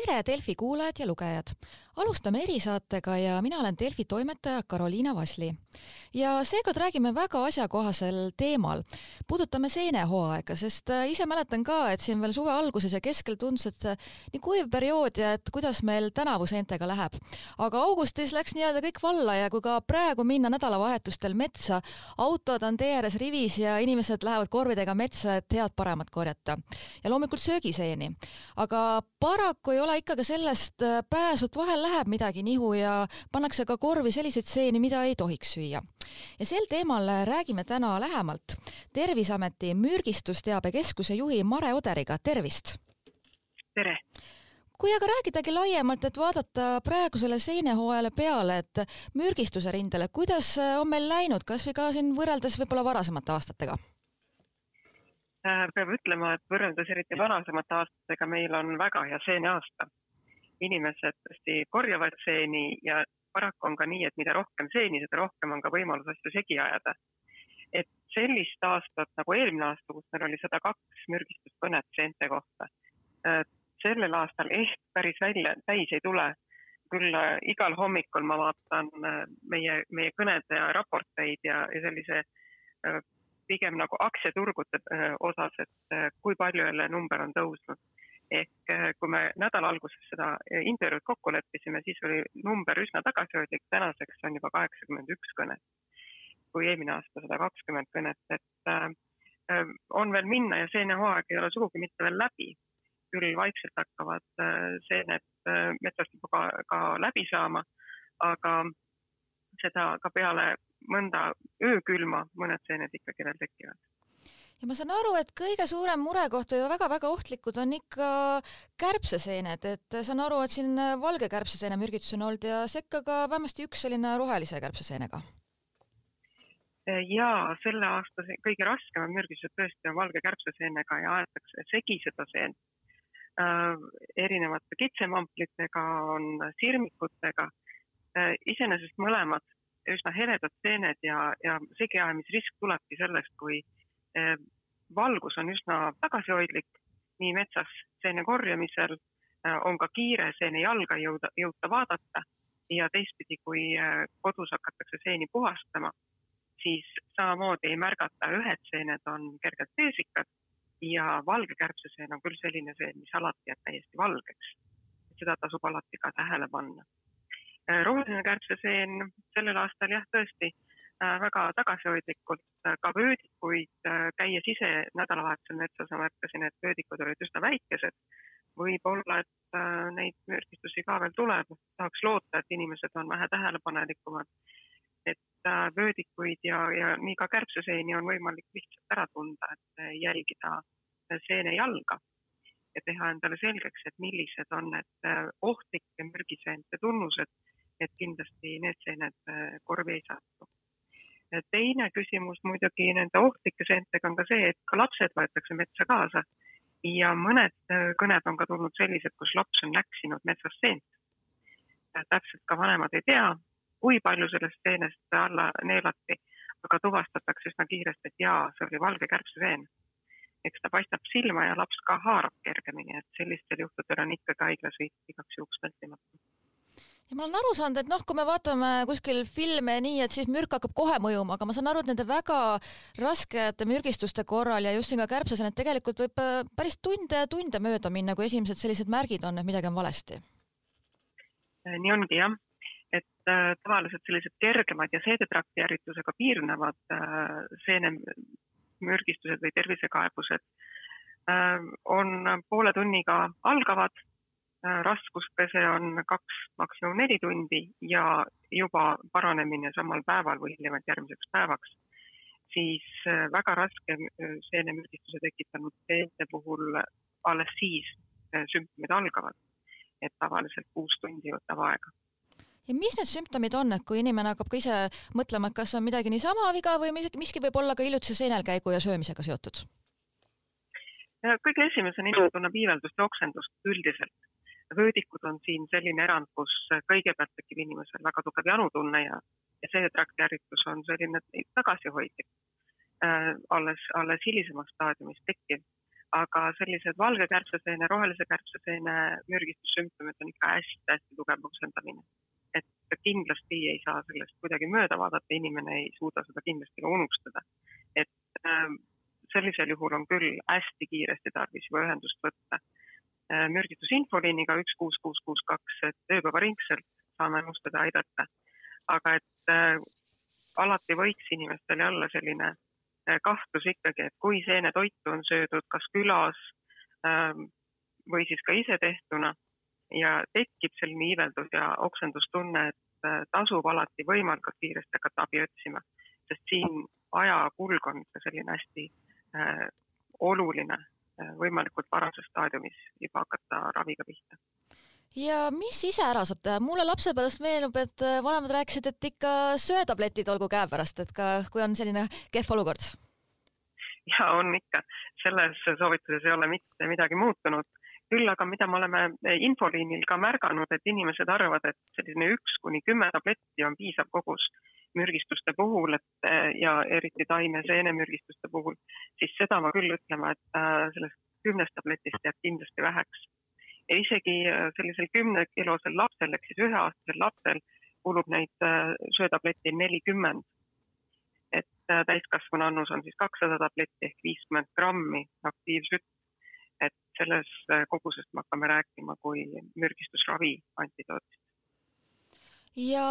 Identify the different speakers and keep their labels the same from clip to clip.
Speaker 1: tere, Delfi kuulajad ja lugejad! alustame erisaatega ja mina olen Delfi toimetaja Karoliina Vasli. ja seekord räägime väga asjakohasel teemal. puudutame seenehooaega, sest äh, ise mäletan ka, et siin veel suve alguses ja keskel tundus, et nii kuiv periood ja et kuidas meil tänavu seentega läheb. aga augustis läks nii-öelda kõik valla ja kui ka praegu minna nädalavahetustel metsa, autod on tee ääres rivis ja inimesed lähevad korvidega metsa, et head paremat korjata. ja loomulikult söögiseeni. aga paraku ei ole ikka ka sellest äh, pääsu, et vahel läheb midagi nihu ja pannakse ka korvi selliseid seeni, mida ei tohiks süüa. ja sel teemal räägime täna lähemalt Terviseameti mürgistusteabekeskuse juhi Mare Oderiga, tervist!
Speaker 2: tere!
Speaker 1: kui aga rääkidagi laiemalt, et vaadata praegusele seenehooajale peale, et mürgistuse rindele, kuidas on meil läinud, kas või ka siin võrreldes võib-olla varasemate aastatega?
Speaker 2: Äh, peab ütlema, et võrreldes eriti varasemate aastatega meil on väga hea seeneaasta. inimesed tõesti korjavad seeni ja paraku on ka nii, et mida rohkem seeni, seda rohkem on ka võimalus asju segi ajada. et sellist aastat nagu eelmine aasta, kus meil oli sada kaks mürgistuskõnet seente kohta, äh, sellel aastal ehk päris välja täis ei tule. küll äh, igal hommikul ma vaatan meie, meie kõnede ja raporteid ja, ja sellise pigem nagu aktsiaturgude äh, osas, et äh, kui palju jälle number on tõusnud. ehk äh, kui me nädala alguses seda intervjuud kokku leppisime, siis oli number üsna tagasihoidlik, tänaseks on juba kaheksakümmend üks kõnet. kui eelmine aasta sada kakskümmend kõnet, et äh, on veel minna ja seenehooaeg ei ole sugugi mitte veel läbi. küll vaikselt hakkavad äh, seened äh, metsast juba ka, ka läbi saama, aga seda ka peale mõnda öökülma mõned seened ikkagi veel tekivad
Speaker 1: ja ma saan aru, et kõige suurem murekoht ja väga-väga ohtlikud on ikka kärbseseened, et saan aru, et siin valge kärbseseene mürgitus on olnud ja sekka ka vähemasti üks selline rohelise kärbseseenega.
Speaker 2: ja selle aasta kõige raskemad mürgistused tõesti on valge kärbseseenega ja aetakse segi seda seent äh, erinevate kitsemamplitega, on sirmikutega äh,. iseenesest mõlemad üsna heledad seened ja, ja segiajamisrisk tulebki sellest, kui eh, valgus on üsna tagasihoidlik nii metsas seene korjamisel, eh, on ka kiire seene jalga jõuda, jõuta vaadata ja teistpidi, kui eh, kodus hakatakse seeni puhastama, siis samamoodi ei märgata, ühed seened on kergelt peesikad ja valge kärbseseen on küll selline seen, mis alati jääb täiesti valgeks. seda tasub alati ka tähele panna roheline kärbseseen sellel aastal jah, tõesti äh, väga tagasihoidlikult äh, ka vöödikuid, käies ise nädalavahetusel metsas, ma märkasin, et vöödikud olid üsna väikesed. võib-olla, et neid mürgistusi ka veel tuleb, tahaks loota, et inimesed on vähe tähelepanelikumad. et vöödikuid ja, ja nii ka kärbseseeni on võimalik lihtsalt ära tunda, et jälgida seene jalga ja teha endale selgeks, et millised on need ohtlike mürgiseente tunnused et kindlasti need seened äh, korvi ei satu. teine küsimus muidugi nende ohtlike seentega on ka see, et ka lapsed võetakse metsa kaasa ja mõned äh, kõned on ka tulnud sellised, kus laps on näksinud metsast seent. täpselt ka vanemad ei tea, kui palju sellest seenest alla neelati, aga tuvastatakse üsna kiiresti, et jaa, see oli valge kärbseseen. eks ta paistab silma ja laps ka haarab kergemini, et sellistel juhtudel on ikkagi haiglas viit igaks juhuks vältimatu
Speaker 1: ja ma olen aru saanud, et noh, kui me vaatame kuskil filme nii, et siis mürk hakkab kohe mõjuma, aga ma saan aru, et nende väga raskete mürgistuste korral ja just siin ka kärbses, et tegelikult võib äh, päris tunde ja tunde mööda minna, kui esimesed sellised märgid on, et midagi on valesti.
Speaker 2: Äh, nii ongi jah, et äh, tavaliselt sellised kergemad ja seedetrakti ärritusega piirnevad äh, seenemürgistused või tervisekaebused äh, on poole tunniga algavad raskuspese on kaks, maksimum neli tundi ja juba paranemine samal päeval või hiljemalt järgmiseks päevaks, siis äh, väga raske äh, seenemürgistuse tekitanud seente puhul alles siis sümptomid algavad. et tavaliselt kuus tundi võtab aega
Speaker 1: ja mis need sümptomid on, et kui inimene hakkab ka ise mõtlema, et kas on midagi niisama viga või miski võib olla ka hiljutise seenelkäigu ja söömisega seotud?
Speaker 2: kõige esimesena inimene tunneb iiveldust ja oksendust üldiselt vöödikud on siin selline erand, kus kõigepealt tekib inimesel väga tugev janutunne ja, ja see traktiärritus on selline tagasihoidlik äh,, alles, alles hilisemas staadiumis tekkiv. aga sellised valge kärbseseene, rohelise kärbseseene mürgistussümptomid on ikka hästi-hästi tugev oksendamine. et kindlasti ei saa sellest kuidagi mööda vaadata, inimene ei suuda seda kindlasti ka unustada. et äh, sellisel juhul on küll hästi kiiresti tarvis juba ühendust võtta äh, mürgistusinfoliiniga üks kuus kuus kuus kaks, et ööpäevaringselt saame nõustada, aidata. aga et äh, alati võiks inimestel olla selline äh, kahtlus ikkagi, et kui seenetoitu on söödud kas külas ähm, või siis ka isetehtuna ja tekib selline iiveldus ja oksendustunne, et äh, tasub alati võimalikult kiiresti hakata abi otsima, sest siin ajakulg on ikka selline hästi äh, oluline äh, võimalikult varases staadiumis juba hakata raviga pihta
Speaker 1: ja mis ise ära saab teha, mulle lapsepõlvest meenub, et äh, vanemad rääkisid, et ikka söetabletid olgu käepärast, et ka kui on selline kehv olukord.
Speaker 2: ja on ikka, selles soovituses ei ole mitte midagi muutunud. küll aga, mida me oleme infoliinil ka märganud, et inimesed arvavad, et selline üks kuni kümme tabletti on piisav kogus mürgistuste puhul, et äh, ja eriti taime seenemürgistuste puhul, siis seda ma küll ütlema, et äh, sellest kümnest tabletist jääb kindlasti väheks ja isegi äh, sellisel kümnekilosel lapsel ehk siis üheaastasel lapsel kulub neid söötabletti nelikümmend. et täiskasvanu annus on siis kakssada tabletti ehk viiskümmend grammi aktiivsütt. et selles kogusest me hakkame rääkima kui mürgistusravi antidootist.
Speaker 1: ja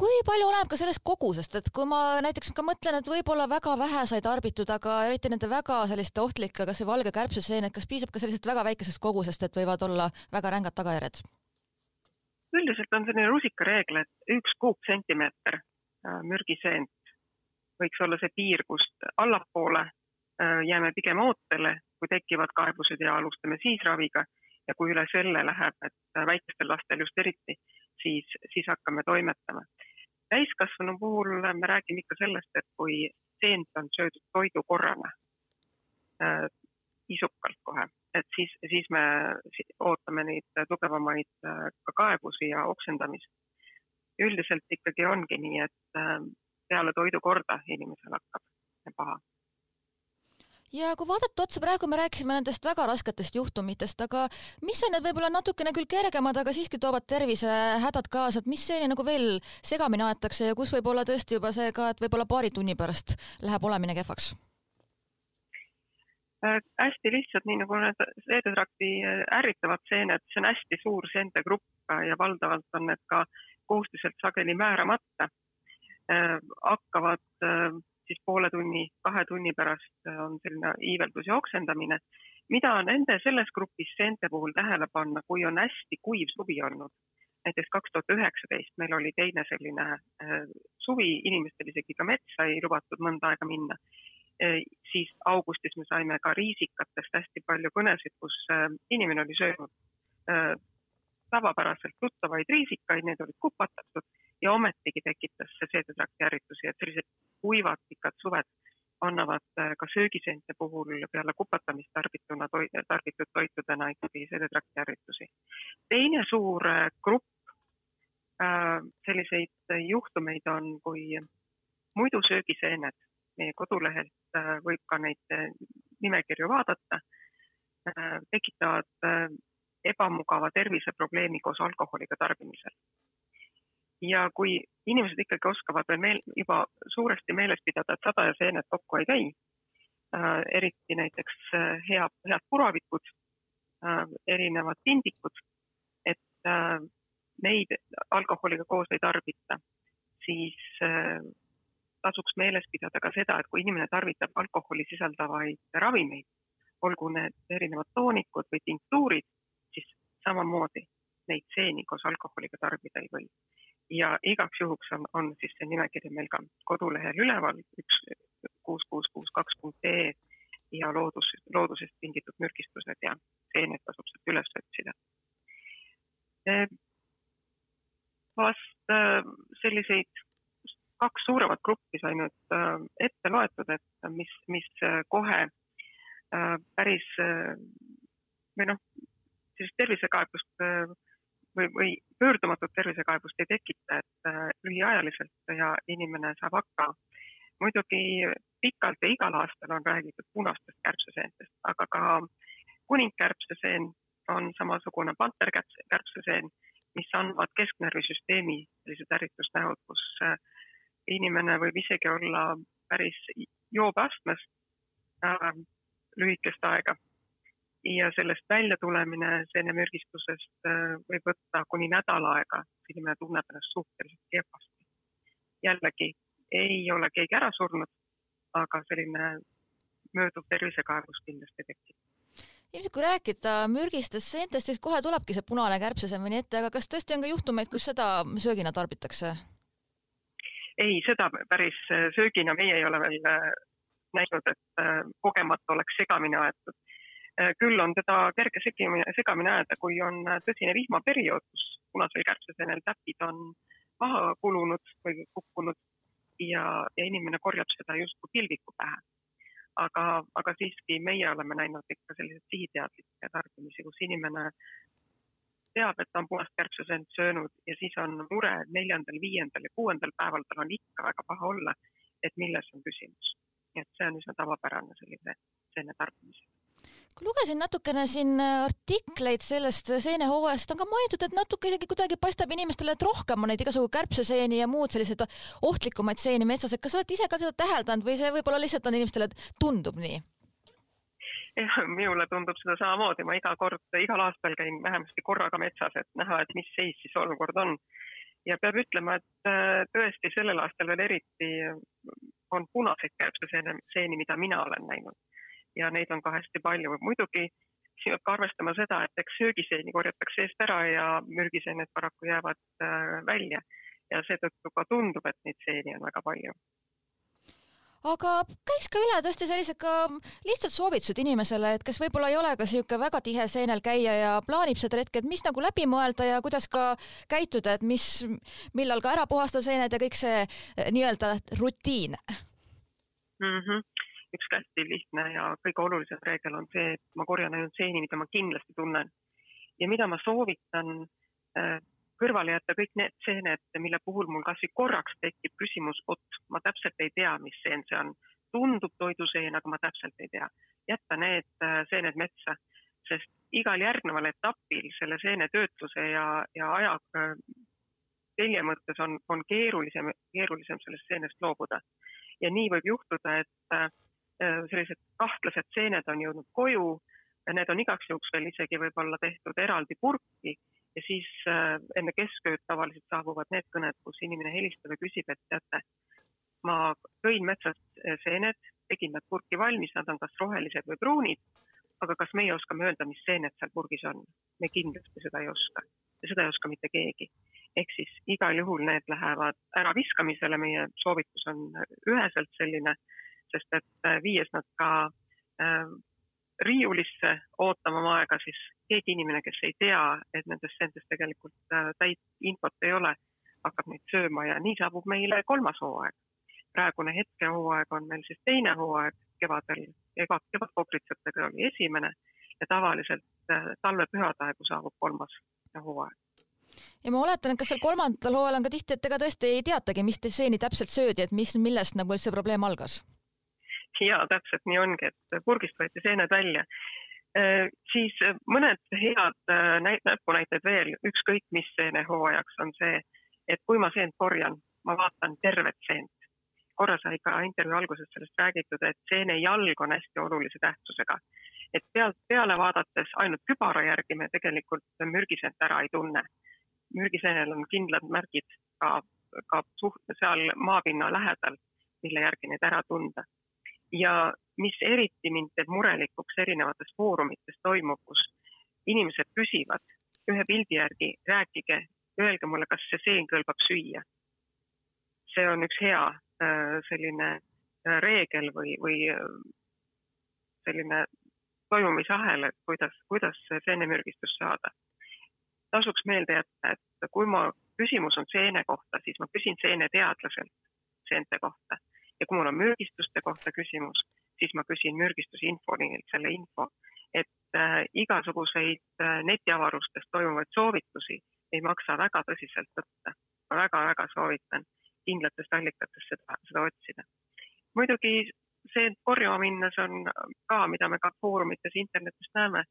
Speaker 1: kui palju oleneb ka sellest kogusest, et kui ma näiteks ka mõtlen, et võib-olla väga vähe sai tarbitud, aga eriti nende väga selliste ohtlike, kas või valge kärbseseened, kas piisab ka sellisest väga väikesest kogusest, et võivad olla väga rängad tagajärjed?
Speaker 2: üldiselt on selline rusikareegel, et üks kuupsentimeeter äh, mürgiseent võiks olla see piir, kust allapoole äh, jääme pigem ootele, kui tekivad kaebused ja alustame siis raviga ja kui üle selle läheb, et äh, väikestel lastel just eriti, siis, siis hakkame toimetama. Täiskasvanu puhul me räägime ikka sellest, et kui seent on söödud toidukorrana äh, isukalt kohe, et siis, siis me ootame neid tugevamaid äh, ka kaebusi ja oksendamist. üldiselt ikkagi ongi nii, et äh, peale toidukorda inimesel hakkab paha
Speaker 1: ja kui vaadata otsa, praegu me rääkisime nendest väga rasketest juhtumitest, aga mis on need võib-olla natukene küll kergemad, aga siiski toovad tervisehädad kaasa, et mis seeni nagu veel segamini aetakse ja kus võib olla tõesti juba see ka, et võib-olla paari tunni pärast läheb olemine kehvaks?
Speaker 2: Äh, hästi lihtsalt, nii nagu need seedetrakti äh, ärritavad seened, see on hästi suur seente grupp ja valdavalt on need ka koostiselt sageli määramata äh,. hakkavad äh, poole tunni, kahe tunni pärast äh, on selline iiveldus ja oksendamine. mida nende selles grupis seente puhul tähele panna, kui on hästi kuiv suvi olnud, näiteks kaks tuhat üheksateist meil oli teine selline äh, suvi, inimestel isegi ka metsa ei lubatud mõnda aega minna. Äh,, siis augustis me saime ka riisikatest hästi palju kõnesid, kus inimene oli söönud tavapäraselt tuttavaid riisikaid, need olid kupatatud ja ometigi tekitas see seedetrakti ärritusi, et sellised kuivad pikad suved annavad äh, ka söögiseente puhul peale kupatamist tarbituna, tarbitud toitudena ikkagi seedetrakti ärritusi. teine suur äh, grupp äh, selliseid juhtumeid on, kui muidu söögiseened, meie kodulehelt võib ka neid nimekirju vaadata, tekitavad ebamugava terviseprobleemi koos alkoholiga tarbimisel ja kui inimesed ikkagi oskavad veel meel, juba suuresti meeles pidada, et sada ja seened kokku ei käi äh,, eriti näiteks äh, hea, head puravikud äh,, erinevad tindikud, et äh, neid alkoholiga koos ei tarbita, siis äh, tasuks meeles pidada ka seda, et kui inimene tarvitab alkoholi sisaldavaid ravimeid, olgu need erinevad toonikud või tinktuurid, siis samamoodi neid seeni koos alkoholiga tarbida ei või ja igaks juhuks on, on siis see nimekiri meil ka kodulehel üleval, üks kuus, kuus, kuus, kaks punkt ee ja loodus, loodusest tingitud mürgistused ja seened tasub sealt üles otsida. vast äh, selliseid kaks suuremat gruppi sai nüüd äh, ette loetud, et mis, mis kohe päris või noh, sellist tervisekaebust või, või pöördumatut tervisekaebust ei tekita, et äh, lühiajaliselt ja inimene saab hakkama. muidugi pikalt ja igal aastal on räägitud punastest kärbseseentest, aga ka kuningkärbseseen on samasugune panterkärbseseen, mis andvad kesknärvisüsteemi sellised ärritusnäod, kus äh, inimene võib isegi olla päris joobeastmes äh, lühikest aega. Ja sellest väljatulemine seenemürgistusest äh, võib võtta kuni nädal aega, inimene tunneb ennast suhteliselt kehvasti. jällegi ei ole keegi ära surnud, aga selline mööduv tervisekaebus kindlasti tekib
Speaker 1: ilmselt kui rääkida mürgistest seentest, siis kohe tulebki see punane kärbsesemini ette, aga kas tõesti on ka juhtumeid, kus seda söögina tarbitakse?
Speaker 2: ei, seda päris söögina meie ei ole veel äh, näinud, et äh, kogemata oleks segamini aetud. Äh, küll on teda kerge segamini, segamini ajada, kui on tõsine vihmaperiood, kus punasel kärbseseenel täpid on maha kulunud või kukkunud ja, ja inimene korjab seda justkui pilviku pähe aga, aga siiski meie oleme näinud ikka selliseid sihiteadlikke tarbimisi, kus inimene teab, et ta on punast kärbseseent söönud ja siis on mure neljandal, viiendal ja kuuendal päeval tal on ikka väga paha olla, et milles on küsimus. nii et see on üsna tavapärane selline seene tarbimisel
Speaker 1: kui lugesin natukene siin artikleid sellest seenehooajast, on ka mainitud, et natuke isegi kuidagi paistab inimestele, et rohkem on neid igasugu kärbseseeni ja muud selliseid ohtlikumaid seeni metsas, et kas sa oled ise ka seda täheldanud või see võib-olla lihtsalt on inimestele, tundub nii?
Speaker 2: jah, minule tundub seda samamoodi, ma iga kord, igal aastal käin vähemasti korraga metsas, et näha, et mis seis siis olukord on. ja peab ütlema, et äh, tõesti sellel aastal veel eriti on punaseid kärbseseene, seeni, mida mina olen näinud. Ja neid on ka hästi palju, muidugi siin peab ka arvestama seda, et eks söögiseeni korjatakse eest ära ja mürgiseened paraku jäävad äh, välja. Ja seetõttu ka tundub, et neid seeni on väga palju.
Speaker 1: Aga käiks ka üle tõesti sellised ka lihtsalt soovitused inimesele, et kes võib-olla ei ole ka niisugune väga tihe seenel käija ja plaanib seda retke, et mis nagu läbi mõelda ja kuidas ka käituda, et mis, millal ka ära puhastada seened ja kõik see eh, nii-öelda rutiin?
Speaker 2: Mm. -hmm üks hästi lihtne ja kõige olulisem reegel on see, et ma korjan ainult seeni, mida ma kindlasti tunnen. ja mida ma soovitan eh, kõrvale jätta kõik need seened, mille puhul mul kasvõi korraks tekib küsimus, vot ma täpselt ei tea, mis seen see on. tundub toiduseen, aga ma täpselt ei tea. jätta need äh, seened metsa, sest igal järgneval etapil selle seene töötluse ja, ja aja telje äh, mõttes on, on keerulisem, keerulisem sellest seenest loobuda. ja nii võib juhtuda, et äh, sellised kahtlased seened on jõudnud koju, need on igaks juhuks veel isegi võib-olla tehtud eraldi purki ja siis äh, enne keskööd tavaliselt saabuvad need kõned, kus inimene helistab ja küsib, et teate, ma tõin metsast äh, seened, tegin nad purki valmis, nad on kas rohelised või pruunid, aga kas meie oskame öelda, mis seened seal purgis on? me kindlasti seda ei oska ja seda ei oska mitte keegi. ehk siis igal juhul need lähevad äraviskamisele, meie soovitus on üheselt selline, sest et äh, viies nad ka äh, riiulisse ootama oma aega, siis keegi inimene, kes ei tea, et nendes seentes tegelikult äh, täit infot ei ole, hakkab neid sööma ja nii saabub meile kolmas hooaeg. praegune hetkehooaeg on meil siis teine hooaeg, kevadel, kevad, kevadkobritsatega oli esimene ja tavaliselt äh, talvepühade aegu saabub kolmas hooaeg
Speaker 1: ja ma oletan, et kas seal kolmandal hooajal on ka tihti, et ega tõesti ei teatagi, mis seeni täpselt söödi, et mis, millest nagu üldse probleem algas
Speaker 2: ja täpselt nii ongi, et purgist võeti seened välja. Äh, siis mõned head äh, näpunäited veel, ükskõik mis seenehooajaks on see, et kui ma seent korjan, ma vaatan tervet seent. korra sai ka intervjuu alguses sellest räägitud, et seene jalg on hästi olulise tähtsusega. et pealt peale vaadates ainult kübara järgi me tegelikult mürgiseent ära ei tunne. mürgiseenel on kindlad märgid ka, ka suht seal maapinna lähedal, mille järgi neid ära tunda ja mis eriti mind teeb murelikuks erinevates foorumites toimub, kus inimesed küsivad ühe pildi järgi, rääkige, öelge mulle, kas see seen kõlbab süüa. see on üks hea äh, selline äh, reegel või, või äh, selline toimumisahel, et kuidas, kuidas seenemürgistust saada. tasuks meelde jätta, et kui ma, küsimus on seene kohta, siis ma küsin seeneteadlaselt seente kohta ja kui mul on mürgistuste kohta küsimus, siis ma küsin mürgistusinfonilt selle info, et äh, igasuguseid äh, netiavarustes toimuvaid soovitusi ei maksa väga tõsiselt võtta. ma väga-väga soovitan kindlatest allikatest seda, seda otsida. muidugi see korjama minnes on ka, mida me ka foorumites internetis näeme,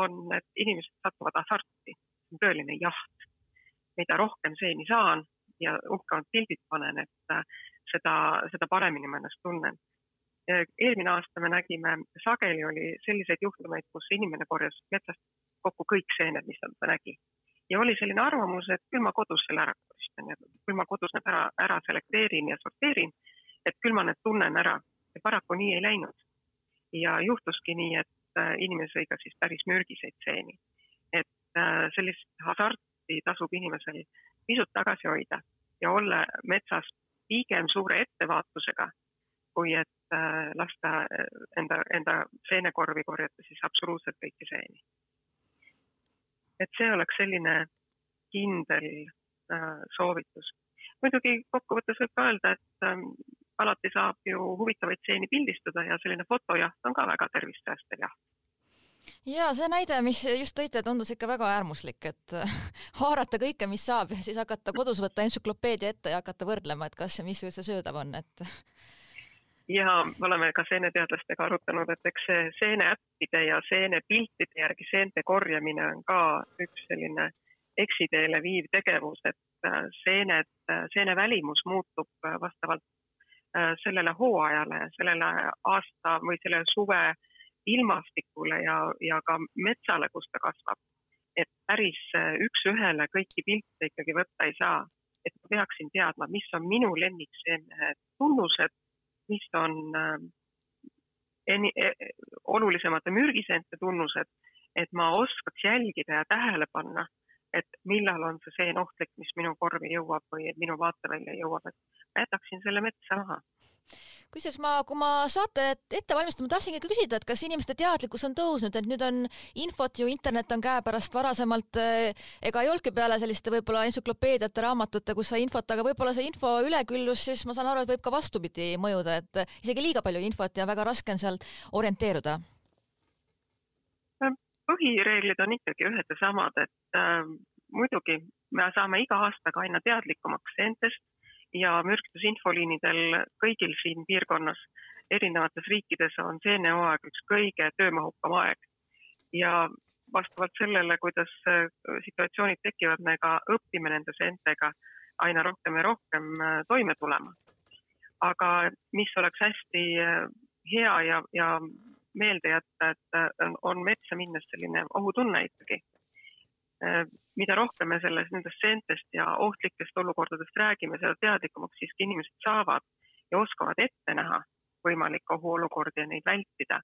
Speaker 2: on, et inimesed satuvad hasarti, tõeline jaht. mida rohkem seeni saan ja uhkemad pildid panen, et äh, seda, seda paremini ma ennast tunnen. eelmine aasta me nägime, sageli oli selliseid juhtumeid, kus inimene korjas metsast kokku kõik seened, mis ta nägi. ja oli selline arvamus, et küll ma kodus selle ära koristan ja küll ma kodus need ära, ära selekteerin ja sorteerin, et küll ma need tunnen ära ja paraku nii ei läinud. ja juhtuski nii, et äh, inimene sõi ka siis päris mürgiseid seeni. et äh, sellist hasarti tasub inimesel pisut tagasi hoida ja olla metsas pigem suure ettevaatusega, kui et äh, lasta enda, enda seenekorvi korjata siis absoluutselt kõiki seeni. et see oleks selline kindel soovitus. muidugi kokkuvõttes võib ka öelda, et ähm, alati saab ju huvitavaid stseeni pildistada ja selline fotojaht on ka väga tervist säästev jaht.
Speaker 1: Ja see näide, mis just tõite, tundus ikka väga äärmuslik, et haarata kõike, mis saab ja siis hakata kodus võtta entsüklopeedia ette ja hakata võrdlema, et kas ja mis see söödav on, et
Speaker 2: ja me oleme ka seeneteadlastega arutanud, et eks see seeneäppide ja seenepiltide järgi seente korjamine on ka üks selline eksiteele viiv tegevus, et äh, seened, äh, seene välimus muutub äh, vastavalt Äh, sellele hooajale, sellele aasta või selle suve ilmastikule ja, ja ka metsale, kus ta kasvab. et päris äh, üks-ühele kõiki pilte ikkagi võtta ei saa. et ma peaksin teadma, mis on minu lemmikseene tunnused, mis on äh, eni, e, olulisemate mürgiseente tunnused, et ma oskaks jälgida ja tähele panna, et millal on see seen ohtlik, mis minu korvi jõuab või minu vaatevälja jõuab, et jätaksin selle metsa maha.
Speaker 1: Kusjuures ma, kui ma saatet ette valmistan, ma tahtsingi küsida, et kas inimeste teadlikkus on tõusnud, et nüüd on infot ju, internet on käepärast, varasemalt eh, ega ei olnudki peale selliste võib-olla entsüklopeediate, raamatute, kus sai infot, aga võib-olla see info üleküllus, siis ma saan aru, et võib ka vastupidi mõjuda, et isegi liiga palju infot ja väga raske on seal orienteeruda.
Speaker 2: Põhireeglid on ikkagi ühed ja samad, et äh, muidugi me saame iga aastaga aina teadlikumaks endast ja mürgitusinfoliinidel kõigil siin piirkonnas, erinevates riikides on seenehooaeg üks kõige töömahukam aeg. ja vastavalt sellele, kuidas äh, situatsioonid tekivad, me ka õpime nende seentega aina rohkem ja rohkem äh, toime tulema. aga mis oleks hästi äh, hea ja, ja meelde jätta, et on metsa minnes selline ohutunne ikkagi. Äh, mida rohkem me sellest, nendest seentest ja ohtlikest olukordadest räägime, seda teadlikumaks siiski inimesed saavad ja oskavad ette näha võimalikke ohuolukordi ja neid vältida.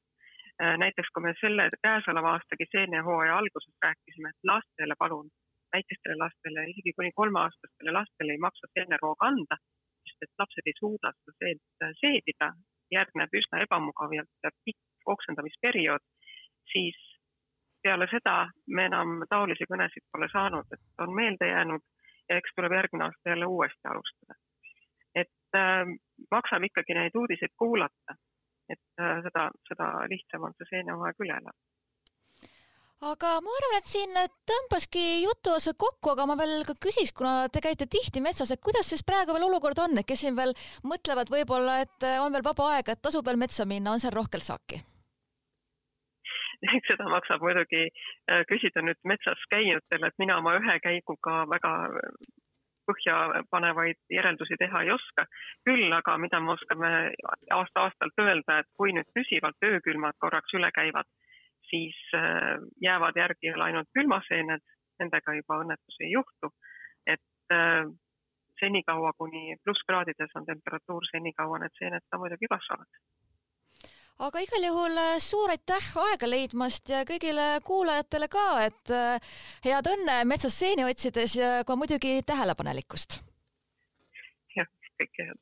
Speaker 2: Äh, näiteks kui me selle käesoleva aastagi seenehooaja alguses rääkisime, et lastele palun, väikestele lastele, isegi kuni kolmeaastastele lastele ei maksa seenerooga anda, sest et lapsed ei suuda seda seent seedida, järgneb üsna ebamugav ja pikk oksendamisperiood, siis peale seda me enam taolisi kõnesid pole saanud, et on meelde jäänud ja eks tuleb järgmine aasta jälle uuesti alustada. et äh, maksab ikkagi neid uudiseid kuulata, et äh, seda, seda lihtsam on see seenehooaeg üle elada
Speaker 1: aga ma arvan, et siin tõmbaski jutuosa kokku, aga ma veel ka küsiks, kuna te käite tihti metsas, et kuidas siis praegu veel olukord on, et kes siin veel mõtlevad võib-olla, et on veel vaba aeg, et tasub veel metsa minna, on seal rohkelt saaki?
Speaker 2: eks seda maksab muidugi äh, küsida nüüd metsas käijatele, et mina oma ühe käiguga väga põhjapanevaid järeldusi teha ei oska. küll aga, mida me oskame aasta-aastalt öelda, et kui nüüd püsivalt öökülmad korraks üle käivad, siis äh, jäävad järgi ainult külmaseened, nendega juba õnnetusi ei juhtu. et äh, senikaua, kuni plusskraadides on temperatuur, senikaua need seened ka muidugi kasvavad
Speaker 1: aga igal juhul äh, suur aitäh aega leidmast ja kõigile kuulajatele ka, et äh, head õnne metsas seeni otsides ja ka muidugi tähelepanelikkust.
Speaker 2: jah, kõike head